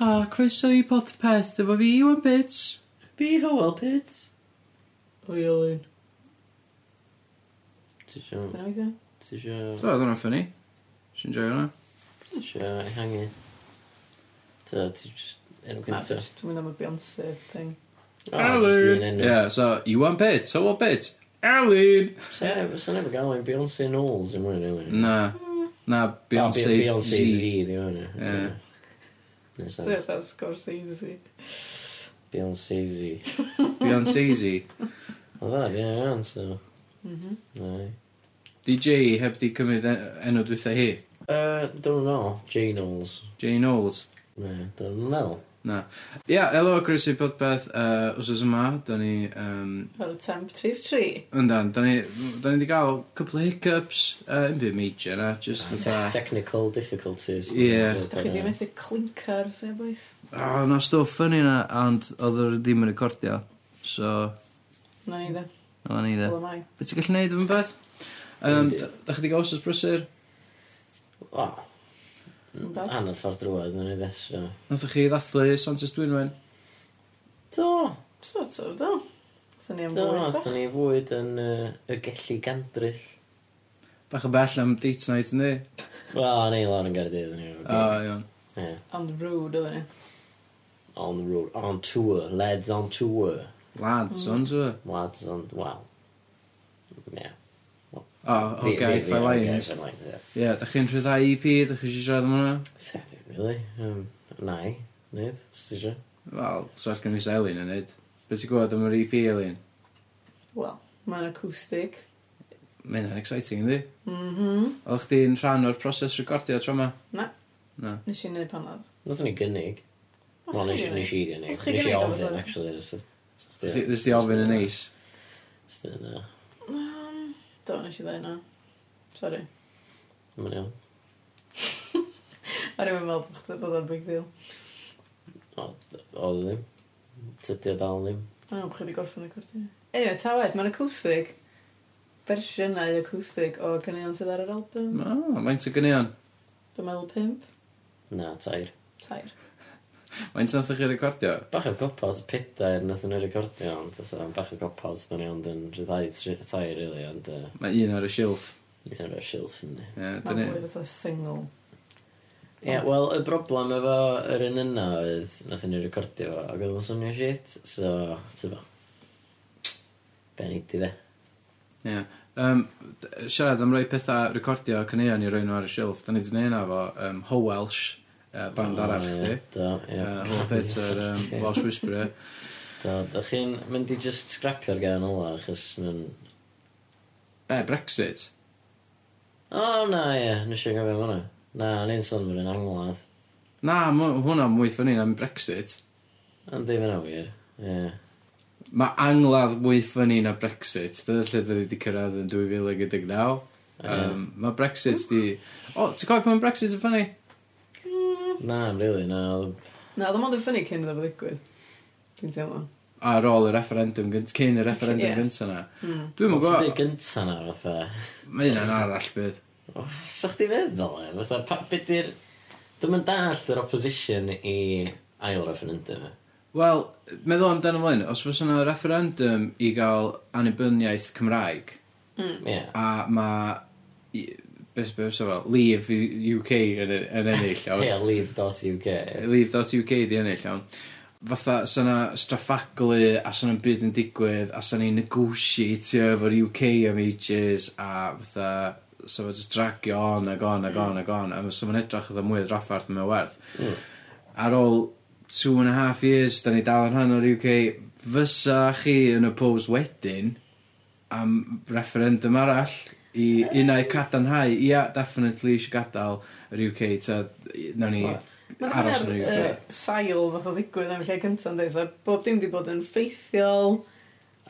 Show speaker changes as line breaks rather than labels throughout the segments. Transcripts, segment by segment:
a croeso i podpeth efo fi, Iwan bits.
Fi, Howell Pits.
O i Olin.
Ti isio...
Na i dda.
Ti isio...
Do, oedd hwnna'n ffynnu. Ti'n joio hwnna?
Ti isio ehangu. Ta, ti enw
Na,
cynta.
just, dwi'n mynd am y Beyoncé thing.
Elin!
Ie, so Iwan Pits, Howell Pits. Elin!
Sa'n efo gael ein Beyoncé Knowles yn mwyn, Elin.
Na. Na, Beyoncé
Z. Beyoncé
Z,
di o'n
e.
Ie.
Wneud sens. Sut
fatha Scorsese.
Beyonce-Z. Beyonce-Z.
Wel dda, di iawn, so...
Mhm.
Neu.
DJ heb di cymryd en- enw dwytha hi.
Uh, dwi'n meddwl. J Knowles.
Jay Knowles.
Ne, dwi'n meddwl.
Na. Ia, yeah, elo, Chris, i podpeth. Yy, oes yma, da ni Um,
Ar y temp trif tri.
Yndan, da ni 'dan ni 'di ga'l cwpwl o hiccups, uh, yn byd major na, just
jyst
fatha...
Technical difficulties.
Ie.
Da chi 'di methu clincar sef boeth.
O, oh, 'na stwff yn na, ond oedd yr ddim yn recordio, so...
'Na ni dde.
'Na ni
de. Elamai.
Be' ti gallu neud am y
peth?
da 'dach chi wedi gael wsos brysur?
O. Hanner ffordd drwad yn ei ddesio.
Nathoch chi ddathlu Santes Dwynwen?
Do.
Sort of, do. Gatho ni am
Do,
fwyd
bach. nathon ni fwyd yn yy, y gellu gandryll.
Bach yn bell am date night yn di?
Wel, neu lawr yn Gaerdydd. yn
O, iawn.
Ie.
On the road, oedd ni.
On the road, on tour, lads on tour.
Lads, mm. ond,
Lads on, well. Yeah.
O, o Gae Fai Lions.
Gaeth Lions, Ie,
Ie, da chi'n rhyddhau EP, da chi eisiau siarad am hwnna?
Really? Um, na i, neud, os ti eisiau.
Wel, so all gen i Elin yn neud. Be ti'n gwybod am yr EP, Elin?
Wel, mae'n acoustic.
Mae'n hynna'n exciting, ynddi?
Mhm.
Oeddech chdi'n rhan o'r proses recordio tro yma?
Na.
Na.
Nes i'n neud panad.
Nath ni gynnig. Wel, nes i gynnig. Nes i ofyn, actually.
Nes i ofyn yn neis.
Nes i
ofyn, Do, nes i ddweud na. Sorry.
Mae'n iawn.
O'n i'n meddwl bod chdi bod o'n big deal.
O- o ddim. Tydi o dal ddim.
O'n i'n meddwl bod chdi wedi gorffen y cwrdd. Anyway, ta wed, mae'n acoustic. Fersiynau acoustic o ganeuon sydd ar yr album.
No, mae'n ty gynion.
Dwi'n meddwl pimp.
Na, tair.
Tair.
Mae'n sy'n chi recordio?
Bach o gopos, pedair nath nhw recordio, ond so, bach o gopos, mae'n iawn yn rhyddai tai, really, ond... Uh,
Mae un ar y silff.
Un ar y silff, ynddi.
Ie, dyn ni.
Mae'n fwy single.
Ie, yeah, wel, y broblem efo yr un yna oedd, nath ni recordio fo, ac oedd yn swnio shit, so, ty fo, Ben i di dde.
Ie, yeah. um, siarad am roi pethau recordio cynnion i roi nhw ar y silff, da ni wedi gwneud yna fo, um, Ho Welsh, uh, band
oh,
arall chdi.
Do, ie.
Hwn peth yr Welsh Whisperer.
Do, da chi'n mynd i just scrapio'r gan ola, achos mae'n...
Be, Brexit?
O, oh, na, ie, nes i gofio hwnna. Na, ni'n sôn fy'n angladd.
Na, hwnna mwy ffynnu na'n Brexit.
Ond ddim yn awyr, ie.
Mae angladd mwy ffynnu na Brexit. Dyna lle dyn ni wedi cyrraedd yn 2019. Um. Mae Brexit di... O, ti'n cofio pan mae Brexit yn ffynnu?
Na, rili, na. Oedd...
Na, oedd o'n mynd yn ffynnu cyn iddo fo ddigwydd. Dwi'n teimlo.
Ar ôl y referendum, gynt- cyn y referendum
Ie.
gynta na.
Mm.
Dwi'n mwyn
Ti'n
gwybod,
gynta na, fatha.
mae hynna'n arall bydd.
O, So chdi feddwl e, fatha, pa, beth di'r... Dwi'n mynd dallt yr opposition i ail referendum e.
Wel, meddwl amdano flyn, os fos yna referendum i gael annibyniaeth Cymraeg, mm.
Ie.
a mae beth beth so fel, leave UK yn, e- yn ennill.
Ie, leave.uk.
Leave.uk di ennill, iawn. Fatha, sa'n na straffaglu, a sa'n na byd yn digwydd, a sa'n ni negotiatio efo'r UK am ages, a fatha, so fe just dragio on ag on ag on mm. ag on, a so fe'n edrych oedd mwy o draffarth yn mewn werth.
Mm.
Ar ôl two and a half years, da ni dal yn rhan o'r UK, fysa chi yn y pose wedyn am referendum arall? i unau cadarnhau, ia, definitely eisiau gadael yr UK, ta, nawn ni aros yn yr UK.
Sail fath o ddigwydd am lle cyntaf, ynddi, so bob dim wedi bod yn ffeithiol.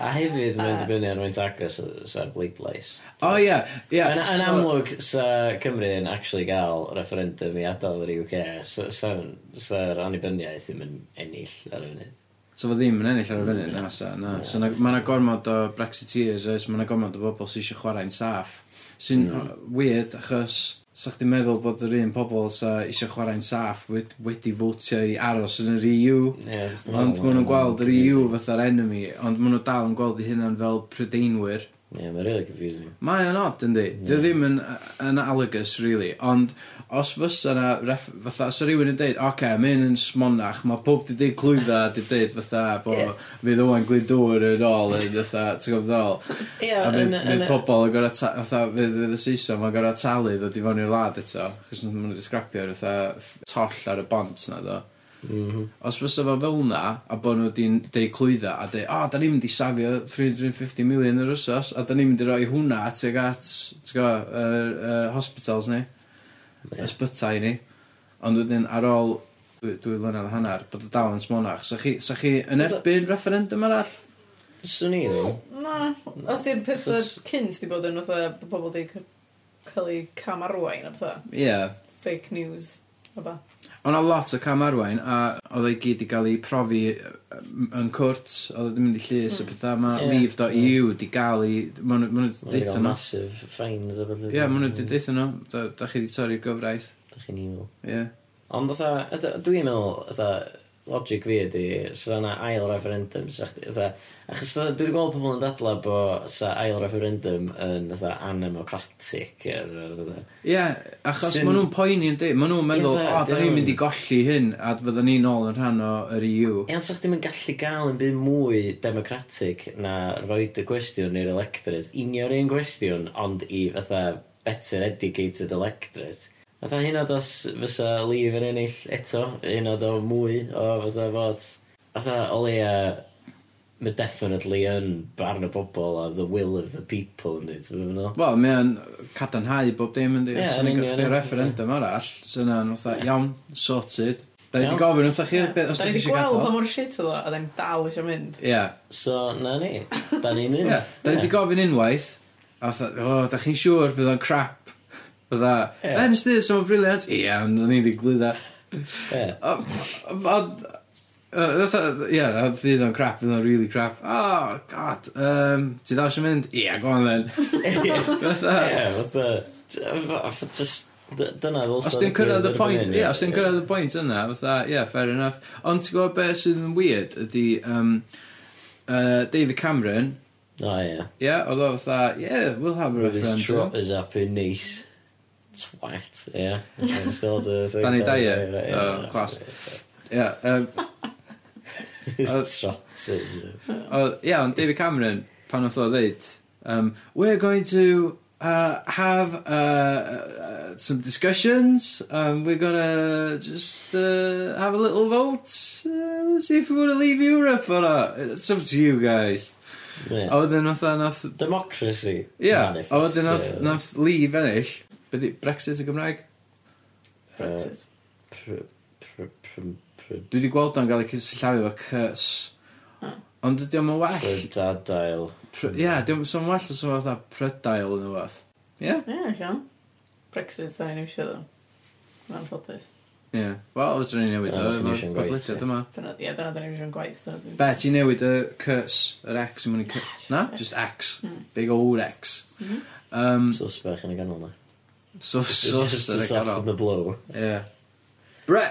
A hefyd mae'n dibynnu ar faint agos sa'r bleidlais.
O ia, ia.
Yn amlwg sa Cymru yn actually gael referendum i adael yr UK, sa'r annibyniaeth ddim yn ennill ar y funud.
So fo ddim yn ennill ar y funud, na, sa, na. So, mae yna gormod o Brexiteers, oes, mae yna gormod o bobl sy'n eisiau chwarae'n saff. Sy'n
mm.
weird, achos, sa chdi'n meddwl bod yr un pobl sa eisiau chwarae'n saff wed, wedi fwtio i aros yn yr EU.
Yeah,
ond maen nhw'n gweld yr EU fatha'r enemy, ond maen nhw dal yn gweld eu hunan fel prydeinwyr.
Ie, mae'n really confusing.
Mae o'n odd, yndi. Yeah.
Dio
ddim yn analogous, really. Ond os fysa na, ref, fatha, os rhywun yn deud, oce, okay, mae'n yn smonach, mae pob di deud clwydda, di deud fatha, bo,
yeah.
fydd o'n glidwr yn ôl, yn fatha, ti'n gwybod ddol.
Ie, yn...
Fydd pobl yn gorau, fatha, fydd, fydd y Saeson, mae'n gorau talu ddod i fewn i'r lad eto, chos maen nhw'n scrapio'r fatha toll ar y bont na, ddo.
Mhm.
Os fysa fo fel 'na a bod nhw wedi'n deud clwydda a deud o oh, da ni'n mynd i safio three hundred and fifty million yr wsos a da ni'n mynd i roi hwnna tuag at go, yr uh, hospitals ni ysbytai ni ond wedyn ar ôl dwy dwy flynadd a hannar bod y dal yn smonach. sa chi sa chi yn erbyn referendum arall?
Swn i ddim.
Na, os 'di'r
petha
cynt 'di bod yn fatha bod pobl 'di c- ca'l 'u camarwain a petha.
Ie.
Fake news.
Ond O'na lot o Cam Arwain a oedd ei gyd i gael ei profi yy yn cwrt, oedd wedi mynd i llys
mm.
a hmm. petha, mae
Ie.
Leave.eu 'di ga'l 'i ma' nw wedi
nw
'di
deutho
nw.
massive fines o beth.
Ie, mae'n nw 'di deutho nw, da- 'dach chi wedi torri'r gyfraith.
Da chi'n evil.
Ie.
Ond fatha yd- dwi'n meddwl fatha logic fi ydi, 'sa yna ail referendum 'sa chdi fatha... Achos fatha dwi wedi gweld pobl yn dadla bo' 'sa ail referendum yn fatha anemocratic a fatha...
Ie, achos
Syn...
maen nhw'n poeni yn di, maen nhw'n meddwl, o, da ni'n mynd i golli hyn a fyddan ni nôl yn rhan o yr EU.
Ie, ond 'sa chdi'n yn gallu gael yn byd mwy democratic na roid y gwestiwn i'r electorate, unio'r un gwestiwn, ond i fatha better educated electorate. Fatha hyn yn os fysa Lee yn ennill eto, hyn yn o mwy o fatha fod... fatha o leia mae definitely yn barn y bobl a the will of the people yndi, ti'n gwbod be'
Wel, mae o'n cadarnhau bob dim yndi.
Ie,
Os
yn
yn
union, ie.
referendum arall, sy'n yna'n fatha, iawn, sorted. Da ni
Iawn.
wedi gofyn wrthych chi beth os
da
chi eisiau
gweld pa
gadael.
mor shit oedd o, a da ni dal eisiau mynd.
Ie,
So, na ni, da ni'n mynd.
Ie, da ni wedi gofyn unwaith, a fatha, o, da chi'n siŵr fydd o'n crap
Fatha,
yeah. Ben Stis, o'n briliant. Ia, ond o'n i wedi glwydda. Ond, ia, fydd o'n crap, fydd o'n really crap. Oh, god, um, ti ddaw sy'n mynd? Ia, go on then. Fatha.
Ia, fatha, just, dyna ddylsa...
Os ti'n cyrraedd y pwynt, ie, os ti'n cyrraedd y pwynt yna, fatha, ie, yeah, fair enough. Ond ti'n gwybod beth sydd yn weird ydy, um, uh, David Cameron,
O, ie.
Ie, oedd o fatha, yeah, we'll have a
referendum. his
trop
is up in nice. Twat, ie. Still the thing.
Danny Dyer,
o,
class. Ie,
yym...
Oedd...
Oedd, Ie,
ond David Cameron, pan oedd o ddeud, um, we're going to uh, have uh, uh, uh, some discussions. Um, we're gonna just uh, have a little vote. Uh, see if we want to leave Europe or not. It's up to you guys.
Yeah.
A wedyn nath nath...
Democracy.
Ie, yeah.
a
wedyn nath, nath leave ennill. Be di? Brexit y Gymraeg?
Brexit.
Uh, pr, pr, pr, pr.
Dwi wedi gweld o'n gael ei cysylltau efo cys. Ond ydy o'n well...
Prydadail.
Ie, yeah, diolch yn well os o'n fatha prydail yn ywaith. Ie?
Ie, Sean. Brexit sa'n ei wneud Mae'n ffodus.
Ie. Wel, ydyn ni'n newid o'r
bodlediad
yma.
Ie, dyna dyn ni'n siarad gwaith.
Be, ti newid y cys, yr X yn mynd i... Na? Just X.
Hmm.
Big old X. Um,
Sos bach yn y ganol na.
So,
just to soften the blow.
Yeah. Bre...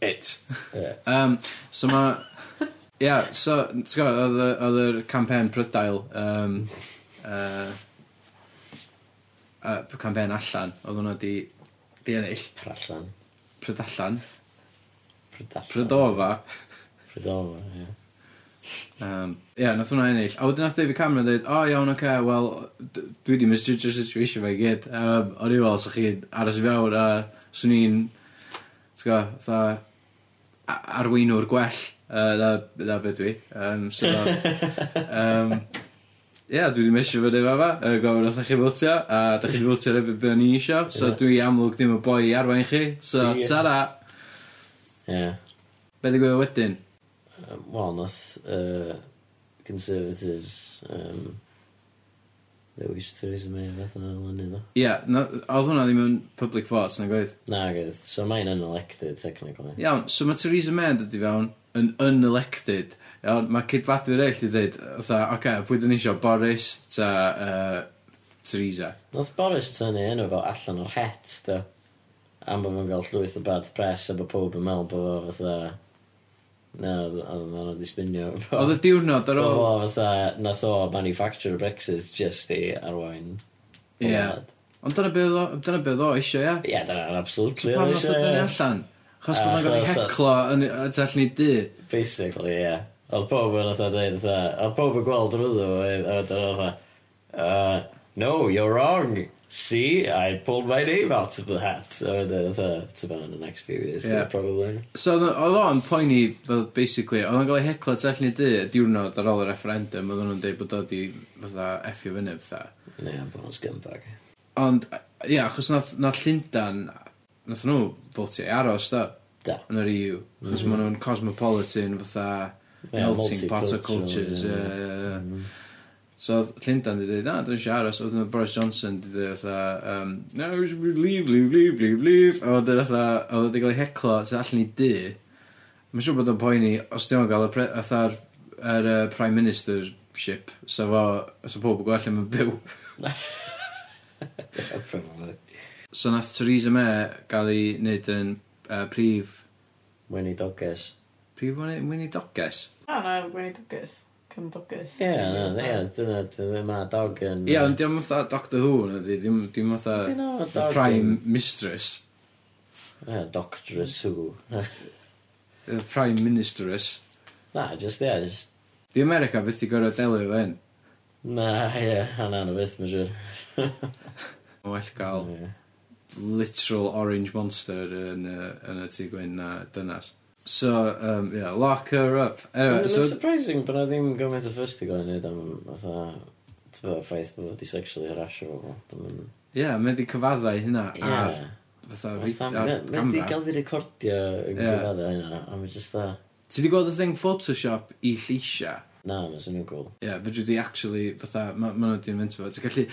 It.
Yeah.
Um, so ma... yeah, so, ti'n gwybod, oedd yr campaign prydail, um, uh, uh, campaign allan, oedd hwnna di, di ennill.
Prallan.
Prydallan.
Prydallan.
Prydofa.
Prydofa, ie.
Yeah. Yym, yeah, nath hwnna ennill. A wedyn nath David Cameron dweud, o oh, iawn, oce, okay, wel, d- dwi 'di misjudgio'r situation fe i gyd. Um, o'n i fel, 'sech chi aros i fewn a 'swn i'n, tibod, fatha a- arweinwr gwell uh, na na be dwi. Um, so yym, yeah, dwi 'di misio fyny fa, uh, gofyn wrthoch chi fwtio, a da chi 'di fowtio ar erbyn be o'n i isio, so dwi amlwg ddim y boi i arwain chi, so tara!
Ia.
Be ddigwyddodd wedyn?
um, Wel, nath uh, Conservatives um, ddewis Theresa May fath yna o lynydd do?
Ie, yeah, oedd hwnna ddim yn public vote gwaith.
Na Nagoedd, so mae'n unelected technically.
Iawn, so mae Theresa May yn dod i fewn yn unelected, iawn, ma' ceidwadwyr eraill 'di ddeud fatha, okay, pwy dyn ni isio, Boris ta uh, Theresa?
Wnaeth Boris tynnu enw fo allan o'r het do, am bod fo'n cael llwyth o bad press a bod pob yn meddwl bod fo fatha Na, oedd ma' nhw 'di sbinio.
Oedd y diwrnod ar ôl...
Oedd o fatha, nath o manufacturo Brexit just i arwain
Ie. Ond dyna beth o, dyna be' o eisiau, ia?
Ie, dyna absolutely
Pam
oedd
nath o dynnu
eisiau.
allan? Chos bod nhw'n gael ei
Achos
heclo yn y- y tu allan i dŷ.
Basically, ie. Oedd pob yn oedd dweud, oedd pob yn gweld yr wddw, oedd oedd oedd oedd uh, no, you're wrong. See, I pulled my name out of the hat. A wedyn, fatha, ti'n barod the next few years,
yeah.
probably.
So, oedd o'n poeni, fel, basically, oedd o'n gael ei hecla tu allan i dy, diwrnod ar ôl y referendum, oedd nhw'n dweud bod oedd i, fatha, effio fyny, fatha.
Ne, bod o'n scumbag.
Ond, ia, yeah, achos nath, nath Llundan, nath nhw fotio i aros, da.
Da.
Yn yr EU. Achos mm -hmm. nhw'n cosmopolitan, fatha,
yeah,
melting pot of cultures.
Yeah,
yeah, yeah. Mm
-hmm.
So oedd Llundain wedi dweud, na, dwi'n ni eisiau aros. Oedd yna Boris Johnson wedi dweud, fatha, um, no, we should leave, leave, leave, leave, leave. A oedd oedd oedd wedi cael ei heclo, tu allan i dŷ. Mae'n siŵr bod o'n poeni, os ddim yn cael y fatha'r er, uh, Prime Minister ship, so fo, so pob yn gwell yn byw. so nath Theresa May gael ei wneud yn uh, prif...
Wynny Doges.
Prif Wynny Doges?
Na, na, Wynny Doges. Cymdogus.
Ie, na, ie, dyna, dyna mae dog yn...
Ie, ond diolch fatha Doctor Who, na di, dim, dim fatha Prime Mistress.
Ie, Doctress Who.
Prime Ministeress.
Na, just, ie, just...
Di America beth i gorau delio efo hyn?
Na, ie, hana na beth, mae'n siŵr.
Well gael literal orange monster yn, yn y tŷ gwyn na dynas. So, um, yeah, lock her up. Anyway,
Eniwe,
so...
Surprising bod 'na ddim gymaint o fuss 'di gael ei wneud am fatha, tibod, ffaith bod o 'di sexually harasio bobl.
Dwi'm yn... Ie, mae o 'di cyfadda ei hynna ar fatha reit- ar
camera. Mae
o
gael di recordio yn cyfadda hynna, a mae jyst fatha...
Ti 'di gweld y thing Photoshop i lleisia?
Na, mae'n swnio'n cŵl.
Ie, fedri di actually fatha, ma' ma' nhw 'di inventio fo. Ti'n gallu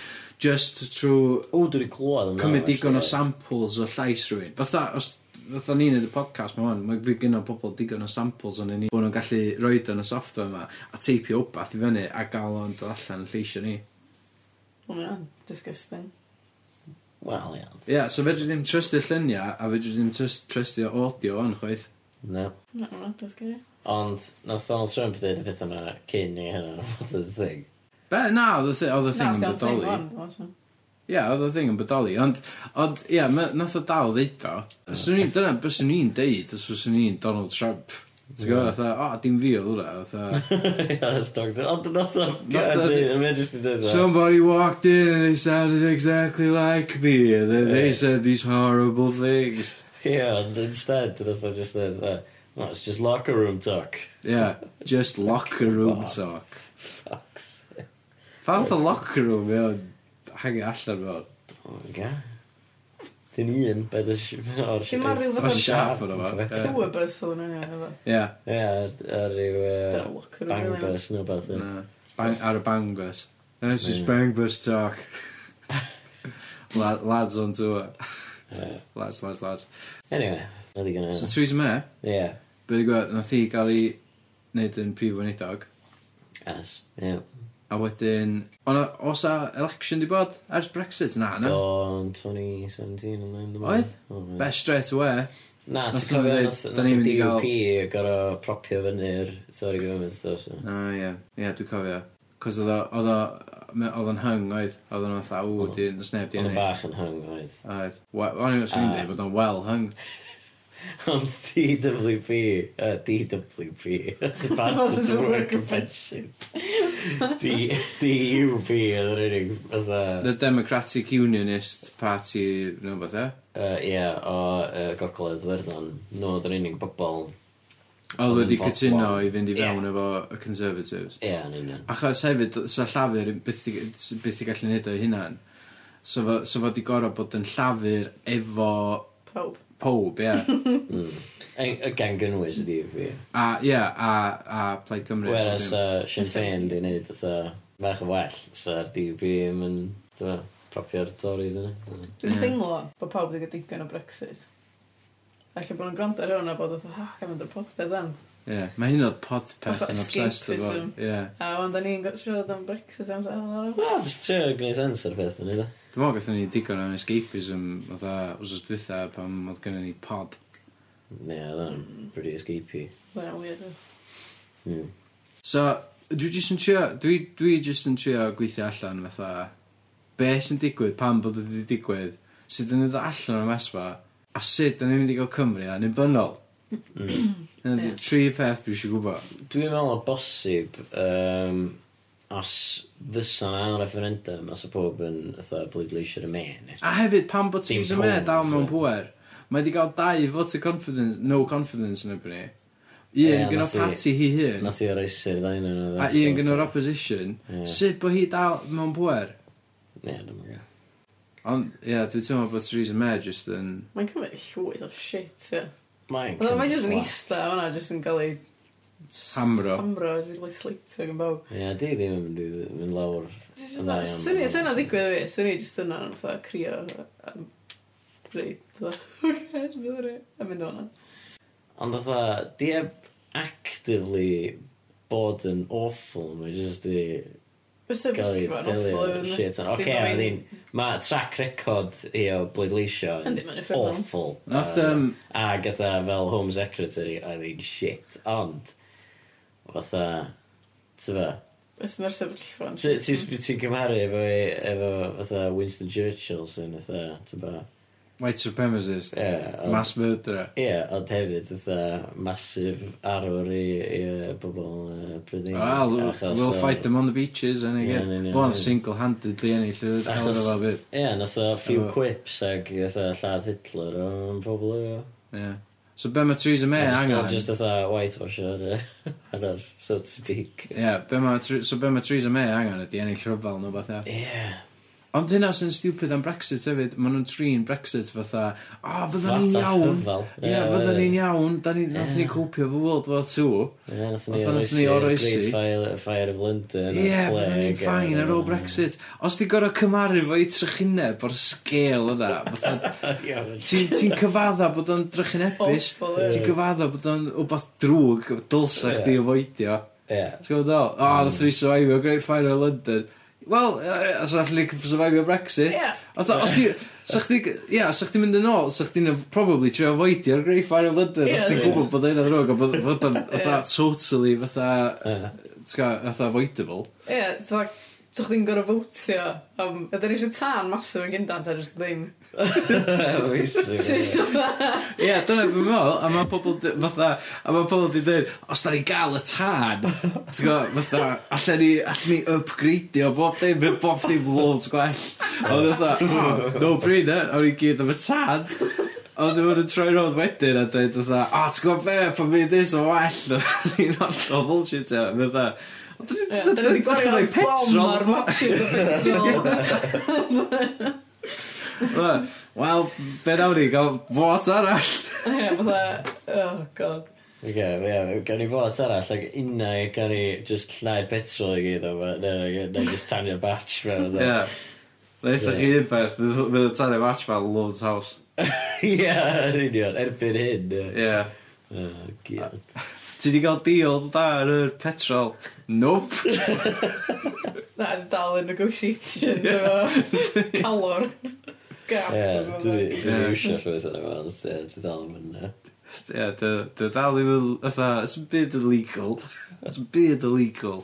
just trwy...
O, dwi 'di clywed amdan.
...cymryd digon o samples o llais rhywun. Fatha, os fatha ni'n neud y podcast ma hwn, mae fi gynnal pobl digon o samples o'n ni, bod nhw'n gallu roed yn y software yma, a teipio wbath i fyny, a gael o'n dod allan yn lleisio ni.
Wel, mae'n disgusting.
Wel, ia.
Ie, yeah, so fedri ddim trystu lluniau, a fedri ddim trystu audio o'n chwaith.
No.
No, no, that's.
Ond, nath Donald Trump ddweud y beth yma cyn i hynna, fod y thing.
Be, na, oedd y thing yn bodoli. Na, oedd y thing yn bodoli. Ie, oedd y thing yn bodoli, ond, ond ie, ma- nath o dal ddeud o. Swn i'n, dyna be swn i'n deud os fyswn ni'n Donald Trump. Ti'n gwybod, fatha, o, dim fi oedd hwnna, fatha,
Yes, doctor. Ond nath o...
Nath o-
Mae'n just i dweud o.
Somebody walked in and they sounded exactly like me, and then they said these horrible things.
Ie, ond instead, nath o just dweud o. Oh, no, it's just locker room talk.
Yeah, just locker room talk.
Fuck's
sake. Fan locker room, iawn hangi allan fel.
Oh, ga. Dyn un, bed y siarp o'r
Dim ma' ryw fath
o siarp
yna
fo.
Two a bus o'n yn union efo.
Ie.
Ie, ar- ar ryw e,
Dyna
yy,
look
bang bus neu beth.
Na. Bang, ar y bang bus. This
is
bang bus talk. La- lads on tour. Lads, lads, lads.
Anyway, na di
So
gynnu.
Theresa May,
Ie,
be di gwybod, nath hi gael ei wneud yn prif weinidog.
as. Ie.
A wedyn, o' o's 'a election 'di bod ers Brexit? Na, na?
Do, yn twenty seventeen neu.
Oedd? Beth straight away.
Na, ti'n cofio nath nath y DUP gorau propio fyny'r Tory government stuff. so.
Na, ie, ie dwi'n cofio. 'C'os oedd o o'dd o ma' o'dd o'n hung oedd? Oedden nhw fatha
w
'di do's neb 'di
ennill. O'dd
o'n
bach yn hung oedd.
Oedd. We- o'n i'n swn i'n deud bod o'n well hung.
Ond DWP, uh, DWP, Department of Work and Pensions D- DUP oedd yr unig, fatha...
The Democratic Unionist Party, nhw beth e?
Yy, Ie, o uh, Gogledd Werddon. Nhw oedd yr unig bobl...
Oedd wedi cytuno i fynd i fewn efo y Conservatives.
Ie, yn union.
Achos hefyd, sa llafur byth i byth i gallu neud o'i hunan. So fo, so fo di gorau bod yn llafur efo...
Pawb
pob, ie.
Mm. Y gan gynnwys ydi fi.
A, ie, a, a Plaid Cymru.
Whereas uh, Sinn Féin di wneud fatha bach yn well, sa'r DUP yn mynd, propio'r Tories yna.
Dwi'n teimlo bod pawb wedi digon o Brexit. Alla bod nhw'n gwrando ar hwn a bod oedd, fath, ah, gan mynd o'r pot beth am.
Ie, mae hyn o'r podpeth yn obsessed efo. Ie.
A ond da ni'n siarad am Brexit am fel.
Wel, jyst trio gwneud sens o'r peth yn ei.
Dwi'n meddwl gathen ni digon am escapism oedd a wrth dwytha pam oedd gennym ni pod.
Ne, yeah, dda'n pretty escapey.
Dda'n weird.
Mm.
So, dwi jyst yn trio, dwi, dwi jyst yn trio gweithio allan fatha, be sy'n digwydd, pam bod wedi digwydd, sut yn ydw allan o'r mesfa, a sut yn ni'n mynd i gael Cymru a'n
unbynol.
Yna di tri peth dwi eisiau gwybod.
Dwi'n meddwl o bosib, um, os fysa na referendum, os y pob yn ytho bleidleisio y men.
A hefyd, pam bod ti'n sy'n
mynd
dal mewn pwer, mae wedi cael dau vote of confidence, no confidence yn ebyn ni. Un
yeah,
gyda
parti hi
hun.
Nath i o'r eisir ddain yn oedd.
A un gyda'r opposition.
Yeah.
Sut bod hi dal mewn pwer?
Ie, dwi'n dyma.
Ond, ie, yeah, dwi'n teimlo bod Theresa May just yn...
Mae'n cymryd llwyth o shit, ie. Yeah.
Mae'n...
Mae'n just yn eista, o'na just yn cael ei...
Hamro.
Hamro, jyst yn cael ei sleitio gan bawb.
Ie, di ddim yn mynd i fynd lawr.
Swn i, swn ddigwydd fi, swn i just yna, fatha, crio am bryd, fatha, sorry, a mynd o'na.
Ond fatha, di eb actively bod yn awful, mae jyst
di Fysa
gael ei
fod yn awful
efo Shit, oce, okay,
mae
ddim... Mae track record i o bleidleisio
yn
awful.
Nath, um...
A gatha fel Home Secretary, oedd hi'n shit, ond... Fatha... Ti'n
fa? Ys mae'r sefyllfa'n...
Ti'n cymharu efo, efo fatha Winston Churchill sy'n fatha, ti'n?
White supremacist.
Yeah, ond,
Mass murderer.
Ie, yeah, ond hefyd, ytha, masif arwr i, i bobl uh, Brydeinig.
Well,
achos,
we'll
o...
fight them on the beaches, and again,
yeah,
bo'n single-handedly yn ei llywyd,
hawr
o byd.
Ie, yeah, nath o few
Efo...
quips ag ytha lladd Hitler o'n pobl o.
Ie. So be mae Theresa May angen?
Just ytha whitewash ar hynny, so to speak.
Ie, yeah, so be mae Theresa May angen ydi ennill rhyfel nhw beth e.
Ie.
Ond hynna sy'n stupid am Brexit hefyd, maen nhw'n trin Brexit fatha, o, oh, fydda ni'n iawn. Ie, yeah, fydda ni'n iawn, da ni, nath ni cwpio fy World War II.
Ie, nath ni oroesi. Great Fire fire of London.
Ie, yeah, fydda ni'n ffain ar ôl Brexit. Os ti'n gorau cymaru fo i trychineb o'r sgêl yna, fatha, ti'n cyfadda bod o'n
trychinebus,
ti'n cyfadda bod o'n wbath drwg, dylsa
di
o foidio.
Ie.
Ti'n gwybod o? O, nath mm. ni survive Great Fire of London wel, os all ni survivio Brexit.
Ie.
Otha, os di, sa'ch di, ia, sa'ch di mynd yn ôl, sa'ch di'n probably trio foedio'r Great Fire of London, os ti'n gwybod bod hynna'n rog, a bod bod o'n,
otha,
totally, fatha, t'ga, fatha, voidable.
Ie, t'wa, So chdi'n gorau fwtio am... Ydyn ni eisiau tân masif yn gyndan, ta jyst ddim?
Basically.
Ie, dyna fi'n meddwl, a mae pobl di- fatha, a mae pobl di dweud, os da ni gael y tân, ti'n gwybod, fatha, allan ni, allan ni upgradeio bob dim, fydd bob dim loads gwell. Ond fatha, "O, no brainer, o'n i gyd am y tân. Ond dwi'n mynd yn troi rownd wedyn a dweud fatha, a ti'n gwybod be, pan mi ddys o well, o'n i'n hollol bullshit e. Fatha, Da ni
wedi
gwerthu'n
rhoi
petrol
ar matches o petrol.
Wel, be nawn ni, gael fot arall.
Ie, fatha, oh god.
Oce, okay, yeah, gawn ni fot arall, ac unna gawn ni just llnau'r petrol i gyd, o, na just tanio'r batch fel.
Ie. Na eitha chi un peth, bydd y tanio'r batch fel Lord's House.
Ie, yn union, erbyn hyn. Ie. Oh, god.
Ti 'di gael deal da ar yr petrol? Nope.
Na, dwi dal yn negotiations efo calor gas.
Ie, dwi ddim
yn
iwsio llwyth o'n efo, ond ie, dwi dal yn mynd.
Ie, dwi dal ddim yn, fatha, a bit illegal. It's a bit illegal.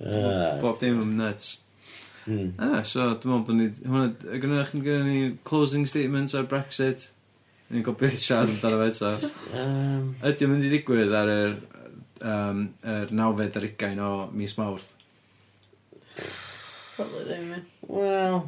Ah. Bob dim yn nuts. Mm. Ah, so, dwi'n meddwl bod ni... Hwna, gynnu chi'n gynnu ni closing statements ar Brexit? Ni'n gobeithio siarad amdano fe eto. Um... Ydy o'n mynd i ddigwydd ar yr, um, yr nawfed ar ugain o mis mawrth?
Probably ddim, e.
Wel...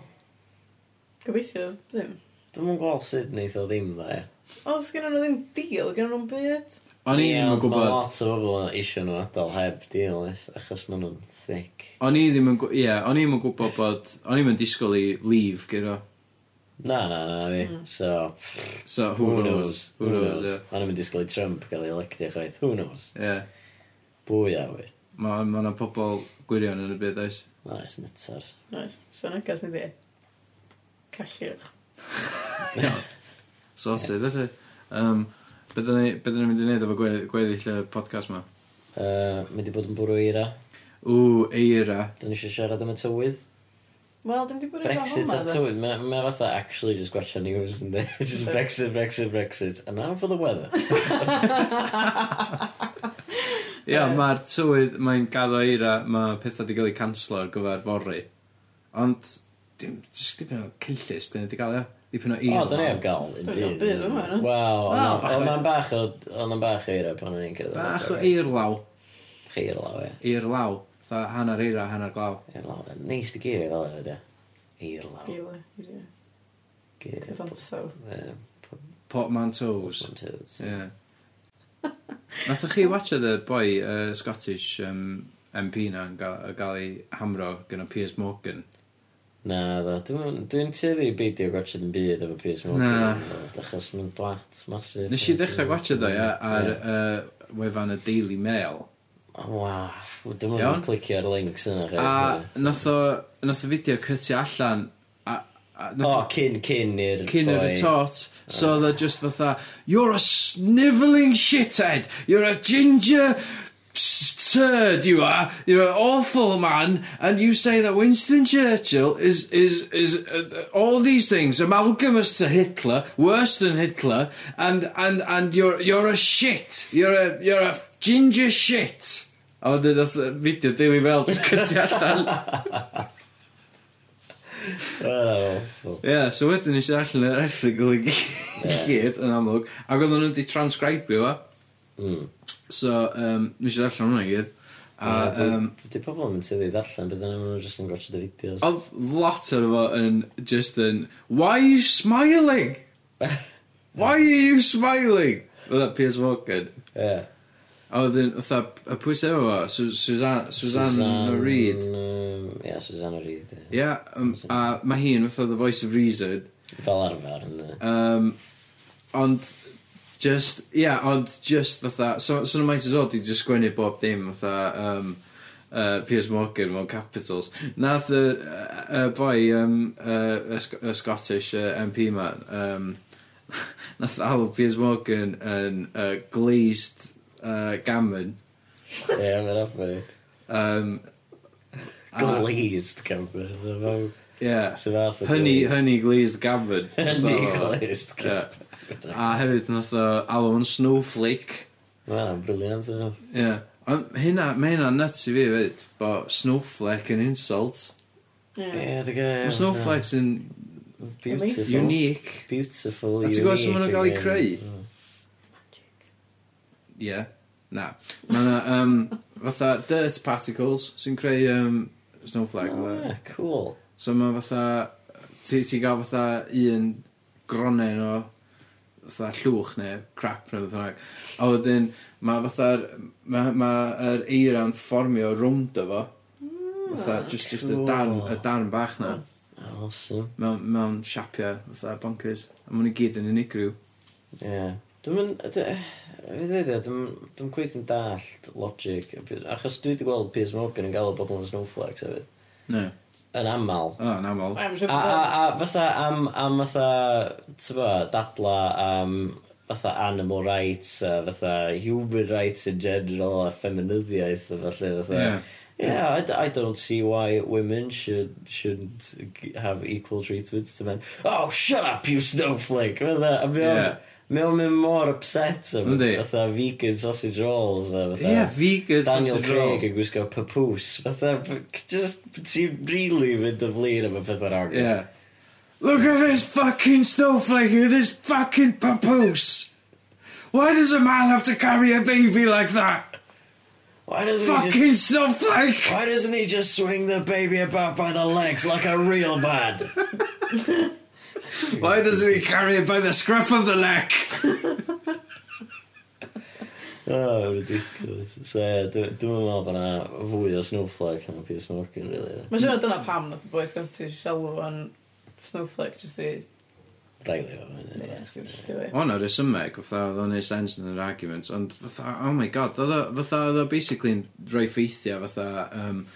Gobeithio, ddim.
Dwi'n mwyn gweld sut wneud o ddim, dda, ie.
Os gen nhw ddim deal, gen nhw'n byd.
O'n i'n
gwybod... Mae lot o bobl yn isio nhw adael heb deal, achos maen nhw'n thick.
O'n i ddim yn... gwybod... Ie, yeah, o'n i'n gwybod bod... O'n i'n disgwyl i leave gyda.
Na, na, na, fi.
Hmm.
So,
so who, who knows? Who, who knows, ie.
Yeah. mynd i sgol i Trump gael ei electio chwaith. Who knows?
Ie. Yeah.
Bwy a wir.
Mae ma yna pobl gwirion yn y byd, oes?
Oes, nytars.
Oes, so na gas ni di. Callwch.
Sorted, felly. Um, Beth ydyn ni'n mynd i wneud efo gweddill y podcast ma?
Uh, mynd i bod yn bwrw eira.
Ww, eira.
Dyn ni eisiau siarad am y tywydd?
Wel, dim di bwyd
Brexit a tywydd, mae ma fatha actually just gwella news yn Just Brexit, Brexit, Brexit, and now for the weather.
Ia, yeah, mae'r tywydd, mae'n gaddo eira, mae pethau wedi cael eu canslo ar gyfer fori. Ond, dim, just dipyn o cyllus, dyn ni wedi cael e. Dipyn o eira.
O, dyn ni am gael un
byd. Byd yma, no?
Wel,
ond mae'n bach o, ond mae'n bach o eira pan o'n i'n cyrraedd.
Bach o eirlaw.
Eirlaw, ie.
Eirlaw. Fatha hanner eira, hanner glaw.
Eir Eirlaw. Neis di geiriau fel yna, ydy. E?
Eirlaw. Geirau,
geirau.
Geirau.
Cyfansow.
Portmanteaus.
Portmanteaus.
Ie. Nathach chi watcha y boi uh, Scottish um, MP na yn gael, gael ei hamro gyda Piers Morgan?
Na, dda. Dwi'n dwi tyddi beidio gwachod yn byd efo Piers Morgan.
Na.
Achos mae'n blat masif.
Nes i ddechrau gwachod o, ia, ar yeah. uh, wefan y Daily Mail.
Wa,
dwi'm
ond clicio ar links yna chwaith.
A nath o, nath o fideo cytio allan a, a nath...
O, cyn, cyn i'r
Cyn
i'r
retort. So oedd o just fatha, you're a snivelling shithead, you're a ginger turd you are, you're an awful man, and you say that Winston Churchill is, is, is uh, all these things, amalgamous to Hitler, worse than Hitler, and, and, and you're, you're a shit, you're a, you're a Ginger shit! A wedyn nath y fideo Daily Mail Just cytio allan.
Oh, awful.
Ie, yeah, so wedyn nes i allan yr erthigol i gy- gyd yn amlwg. Ac oedden nhw wedi transcribio fo.
Mm.
So, um, nes i allan hwnna i gyd. A, um,
Di pobl yn tyddi ddarllen, beth yna nhw'n just yn gwrdd y fideos.
Oedd lot o'r fo yn just yn, why are you smiling? Why are you smiling? Oedd that Piers Morgan.
Ie.
A wedyn, fatha, y pwy sef efo fo? Su- Susan, Susan Reid.
Yym, Ia, Susanna Reid. yeah.
Ie, um, a mae hi'n fatha the voice of reason.
Fel arfer, ynddi.
Um, ond, just, ia, yeah, ond just fatha, so, so nhw might as well di just sgwennu bob dim fatha, um, uh, Piers Morgan mewn capitals. Nath y uh, uh, boi, um, uh, y, Sc y Scottish uh, MP ma, um, nath alw Piers Morgan yn uh, glazed uh, gammon.
Ie, yeah, mae'n offer
i. Um,
Glazed gammon. fath o
Honey,
glazed
Honey glazed gammon.
honey
so,
glazed gammon.
A hefyd nath o alw yn snowflake.
Mae'n briliant. Ie.
Yeah. Ond hynna, mae hynna nuts i fi fyd, bo snowflake yn insult.
Ie,
yeah.
yeah, snowflakes yn
beautiful.
unique.
Beautiful, unique.
A ti'n gwybod sut maen nhw'n cael eu creu?
Mm.
Ie. Na. Mae yna, um, fatha dirt particles sy'n creu um, snowflake
ah,
fatha.
O cool.
So mae fatha ti ti gael fatha un gronnen o fatha llwch neu crap neu fatha bynnag a wedyn mae fatha'r ma' ma' yr eira'n fformio rownd o fo. Mm, Fatha just, jyst y darn y darn bach 'na.
Awesome.
Mewn mewn siapia fatha bonkers. a ma' i gyd yn unigryw.
Ie. Dwi'n mynd... d- be dwi'n cweith yn dallt logic achos dwi wedi gweld Piers Morgan yn gael o bobl yn snowflakes hefyd.
Ne.
Yn aml.
O yn
amal.
A a a fatha am am fatha t'bo' dadla am fatha animal rights a fatha human rights in general a feminyddiaeth, a falle, fatha.
Ie.
Yeah, I d- I don't see why women should shouldn't g- have equal treatment to men. Oh, shut up, you snowflake! Fatha, a mae o'n...
Ie.
Mae o'n mynd mor upset am
Yndi.
fatha vegan sausage rolls a fatha...
Ie, vegan
Daniel
sausage rolls.
Craig yn gwisgo papws. Fatha, b- just, ti'n really mynd y flin am y pethau'r arg.
Yeah. Look at this fucking snowflake with this fucking papoose. Why does a man have to carry a baby like that?
Why doesn't he just...
Fucking snowflake!
Why doesn't he just swing the baby about by the legs like a real man?
Why doesn't he carry it by the scruff of the neck?
Oh, ridiculous. So, ie, yeah, dwi'n dwi meddwl bod yna fwy o snowflake yn y Piers Morgan, really.
Mae'n siŵr dyna pam nath y boys gan ti sialw yn snowflake, just i...
Rhaid i fo,
Raili o
fyny. O, na resymeg, fatha, oedd o'n neud sens yn yr argument, ond fatha, oh my god, fatha, oedd o basically yn rhoi ffeithiau, fatha, um,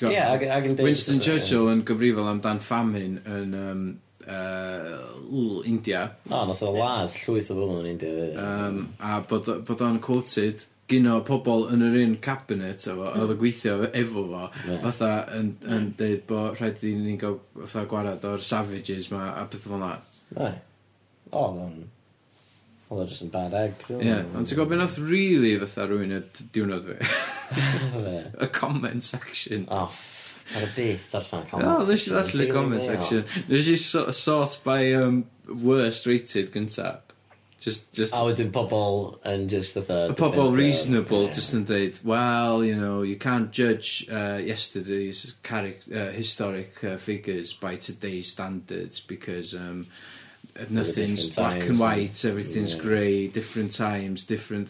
Yeah, ag, ag
Winston Churchill yn gyfrifol amdan famine yn um, uh, India.
O, oh, nath o ladd llwyth o bobl yn India.
Um, a bod, bod o'n quoted gyno pobl yn yr un cabinet efo, oedd yn gweithio efo fo,
yeah.
fatha yn, yn yeah. deud bod rhaid i ni'n gael fatha gwarad o'r savages ma a beth fel na.
Right. O, oedd o'n... Oedd o'n just yn bad egg.
Ie, yeah. ond ti'n gwybod beth nath really fatha rhywun y diwrnod fi? y comment section.
Oh, Ar y byth allan
comment oh, nes i allan y comment section. Nes i sort by um, worst rated gynta. Just, just...
A wedyn pobl yn just fatha...
Pobl reasonable,
yeah.
just yn dweud, well, you know, you can't judge uh, yesterday's uh, historic uh, figures by today's standards because um, nothing's black and white, everything's
yeah.
grey, different times, different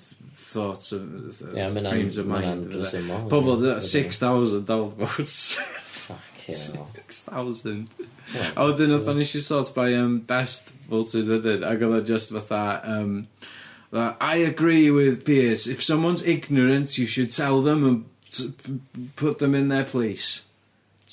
thoughts of, of
yeah,
frames of mind. Pobl, 6,000 downvotes. 6,000. A wedyn oedd o'n eisiau sort by um, best voted ydyn, ac oedd o just fatha, um, I agree with Piers, if someone's ignorant, you should tell them and put them in their place.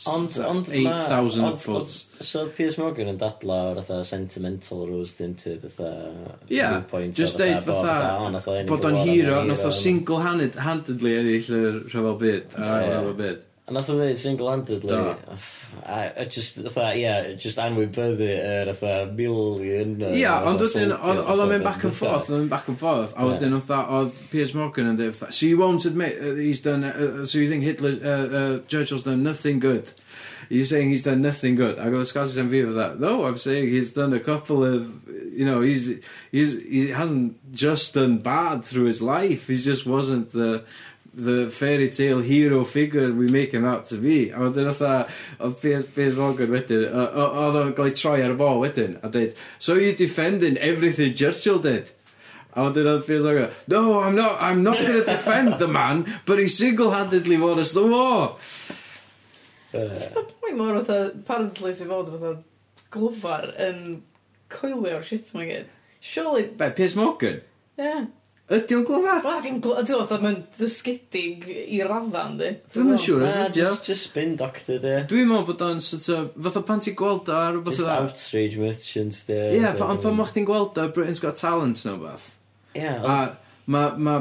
Ond, ond
8,000 ma,
foot. So oedd Piers Morgan yn dadla o'r fatha sentimental rose tinted fatha
yeah,
viewpoint.
Just deud fatha bod o'n hero, nath o single-handedly ennill y rhyfel byd.
Yeah,
rhyfel byd.
A nath o dweud single-handedly,
Do.
a, a just, fatha, ie, just anwybyddu yr fatha million...
Ie, ond wedyn, oedd oedd o'n mynd back and forth, oedd o'n mynd back and forth, a
Ie.
wedyn oedd that- oedd Piers Morgan yn dweud, fatha, so you won't admit uh, he's done, uh, so you think Hitler, uh, uh, Churchill's done nothing good? You're saying he's done nothing good. I go, Scottish MV with that. No, I'm saying he's done a couple of, you know, he's, he's, he hasn't just done bad through his life. He just wasn't the, the fairy tale hero figure we make him out to be. A wedyn a oedd Piers Morgan wedyn, oedd o'n gael ei troi ar y bol wedyn, a dweud, so you're defending everything Churchill did. A wedyn oedd Piers Morgan, no, I'm not, I'm not going to defend the man, but he single-handedly won us the war.
Uh. So, pwy mor fatha, apparently sy'n fod fatha glofar yn coelio'r shit mae gyd. Surely...
Be, Piers Morgan?
Yeah.
Ydy o'n glyfar?
Wel, di'n glyfar, ti'n meddwl, mae'n ddysgidig i raddan, di.
Dwi'n yn siŵr, ydy o.
Just spin doctor, di.
Dwi'n meddwl bod o'n sort of, fatha pan ti'n gweld o ar rhywbeth o dda.
Just outrage merchants, di.
Ie, ond pan moch ti'n gweld o Britain's Got Talent, no beth.
Ie.
A ma, ma,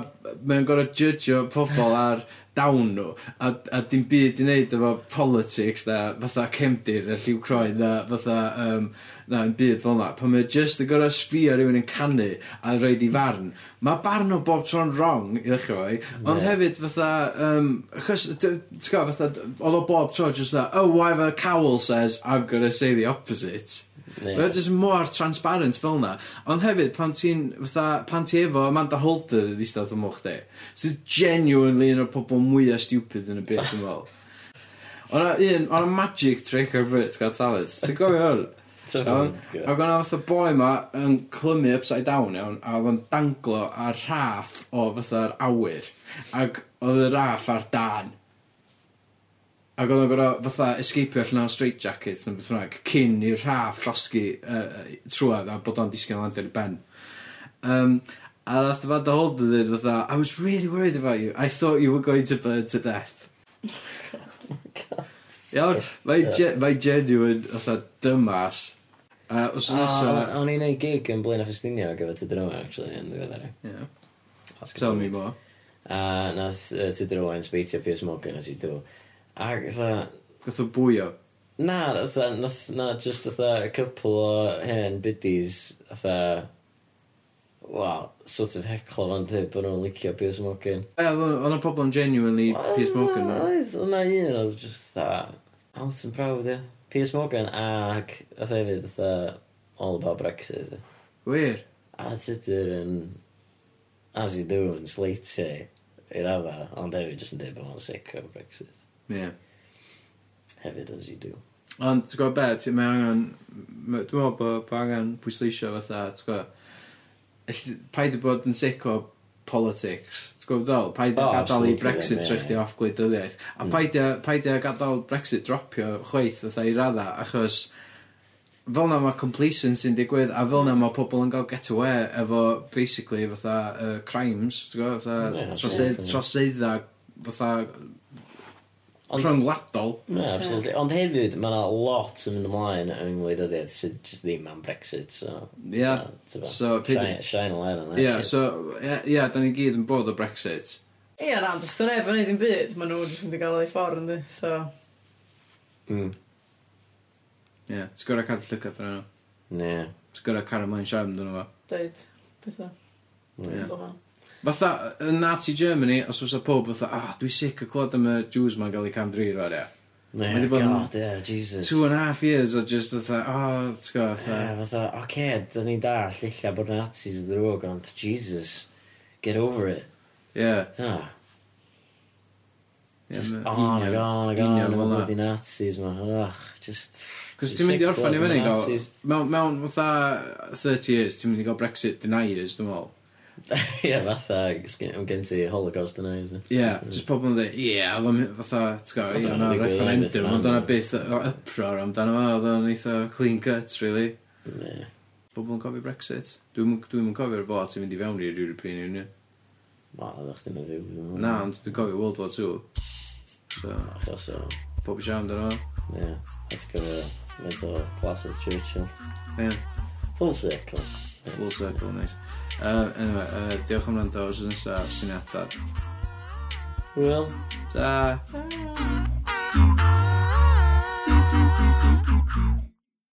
mae'n gorfod judgeio pobl ar dawn nhw, a, a dim byd i wneud efo politics na, fatha cemdir na lliw croen na, fatha, um, na, yn byd fel yna. Pan mae just yn gorfod sbio rhywun yn canu a roed i farn, mae barn o bob tro'n wrong i ddechrau fo, yeah.
ond
hefyd fatha, um, achos, ti'n gwybod, fatha, oedd o bob tro just that, oh, whatever Cowell says, I'm gonna say the opposite.
Mae
o jyst mor transparent fel na. Ond hefyd, pan ti'n, fatha, pan ti efo Amanda Holder yn eistedd o mwch di, sydd genuinely un o'r pobol mwyaf stupid yn y byd, yn fel. O'na un, o'na magic trick ar Brit gael talent. Ti'n gofio hwn? Iawn? Ac o'na fatha boi ma yn clymu upside down, iawn, a oedd o'n danglo ar raff o fatha'r awyr. Ac oedd y raff ar dan. Ac oedd o'n gorau fatha escapio allan o'r straight jacket neu beth bynnag cyn i'r rhaff llosgi uh, trwad a bod o'n disgyn lan ar ben. Um, a nath hold yn dweud fatha I was really worried about you. I thought you were going to burn to death. Iawn, mae'n ge mae'n genuine fatha dymas. Uh, os
yn ah,
nesaf...
O'n i'n neud gig yn blaen a ffestinio gyfer Tudor Owen, actually, yn ddiweddar.
Yeah. Tell me more.
A nath uh, Tudor Owen sbeitio Piers Morgan as you do. Ac fatha...
Gath o bwyo?
Na, fatha, nath, na, just fatha, a couple o hen biddies, fatha, wel, sort of heclo fan dweud bod nhw'n licio Piers Morgan.
E, oedd yna pobl yn genuinely Piers Morgan, no?
Oedd, oedd yna un oedd just fatha, out and proud, ie. Piers Morgan ac, oedd hefyd, fatha, all about Brexit, ie.
Wir?
A tydyr yn, as you do, yn sleitio i radda, ond hefyd jyst yn dweud bod nhw'n sick o Brexit.
Ie.
Hefyd as you do.
Ond, ti'n gwybod be, ti, mae angen, ma- dwi'n meddwl bod bo angen pwysleisio fatha, ti'n gwybod, elli- paid i bod yn sic o politics, ti'n gwybod dal, paid i
O,
gadael i
absolutely,
Brexit
ie,
trech
ie.
chdi off gwleidyddiaeth, a
mm.
paid i- paid i gadael Brexit dropio chweith fatha i radda, achos fel na mae complacency'n digwydd, a fel na mae pobl yn cael get away efo, basically, fatha, uh, crimes, ti'n gwybod,
Ie,
fatha,
absolutely.
troseddau, fatha,
Ond...
Rhyngwladol.
Yeah, absolutely. Ond hefyd, mae yna lot yn mynd ymlaen yng ngwleidyddiaeth sydd just ddim am Brexit, so...
Yeah.
Na,
so, pyd...
Shine, shine a light on that.
Yeah,
shit.
so, yeah, yeah, da ni gyd yn bod o Brexit.
Ie, yeah, na, ond os dyn neb yn neud yn byd, maen nhw jyst mynd i gael ei ffordd, ynddi, so...
Mm.
Ie, yeah, ti'n gwrdd cadw llygad yn yno?
Ne.
Ti'n gwrdd cario mlaen siarad yn dyn nhw fo?
Deud, bethau.
Ie.
Fatha, yn Nazi Germany, os oes fysa pob fatha, ah, dwi sic o clod am y Jews ma'n gael eu cam dri roi,
ia.
Mae wedi bod yn
God, yeah, Jesus.
two and a half years o just fatha, oh, ti'n go, fatha.
Ie,
fatha,
oce, okay, da ni'n dall, illa bod Nazis ddrwg, ond Jesus, get over it.
Ie.
Ah. Just on ag on ag on, yn bloody Nazis, ma. Ugh, just...
Cos ti'n mynd i orffan i fyny, gael, Mewn, mewn fatha 30 years, ti'n mynd i gael Brexit deniers, dwi'n meddwl.
Ia, fatha, am gen ti holocaust deniers. ia?
Ie, just pobl yn dweud, ie, oedd o'n fatha, ti'n gwybod,
Fatha
ie,
hwnna'n
oedd
digwydd,
referendum,
oedd
ond o'na byth o uproar amdano fo, oedd o'n eitha clean cut, really.
Ne.
Pobl yn cofio Brexit. Dwi'n dwi cofio'r fod ti'n mynd i fewn i'r European Union.
Wel, oedd chdi'n mynd fyw. meddwl.
Na, ond dwi'n cofio World War II. So,
Achos o,
pob i siarad amdano fo.
ie. Oedd gyda mental classes Churchill.
Ie,
Full circle.
full circle, nice. Uh, anyway, uh, diolch am rando, os ydych chi'n syniadau.
Wel.
Ta.
Ta.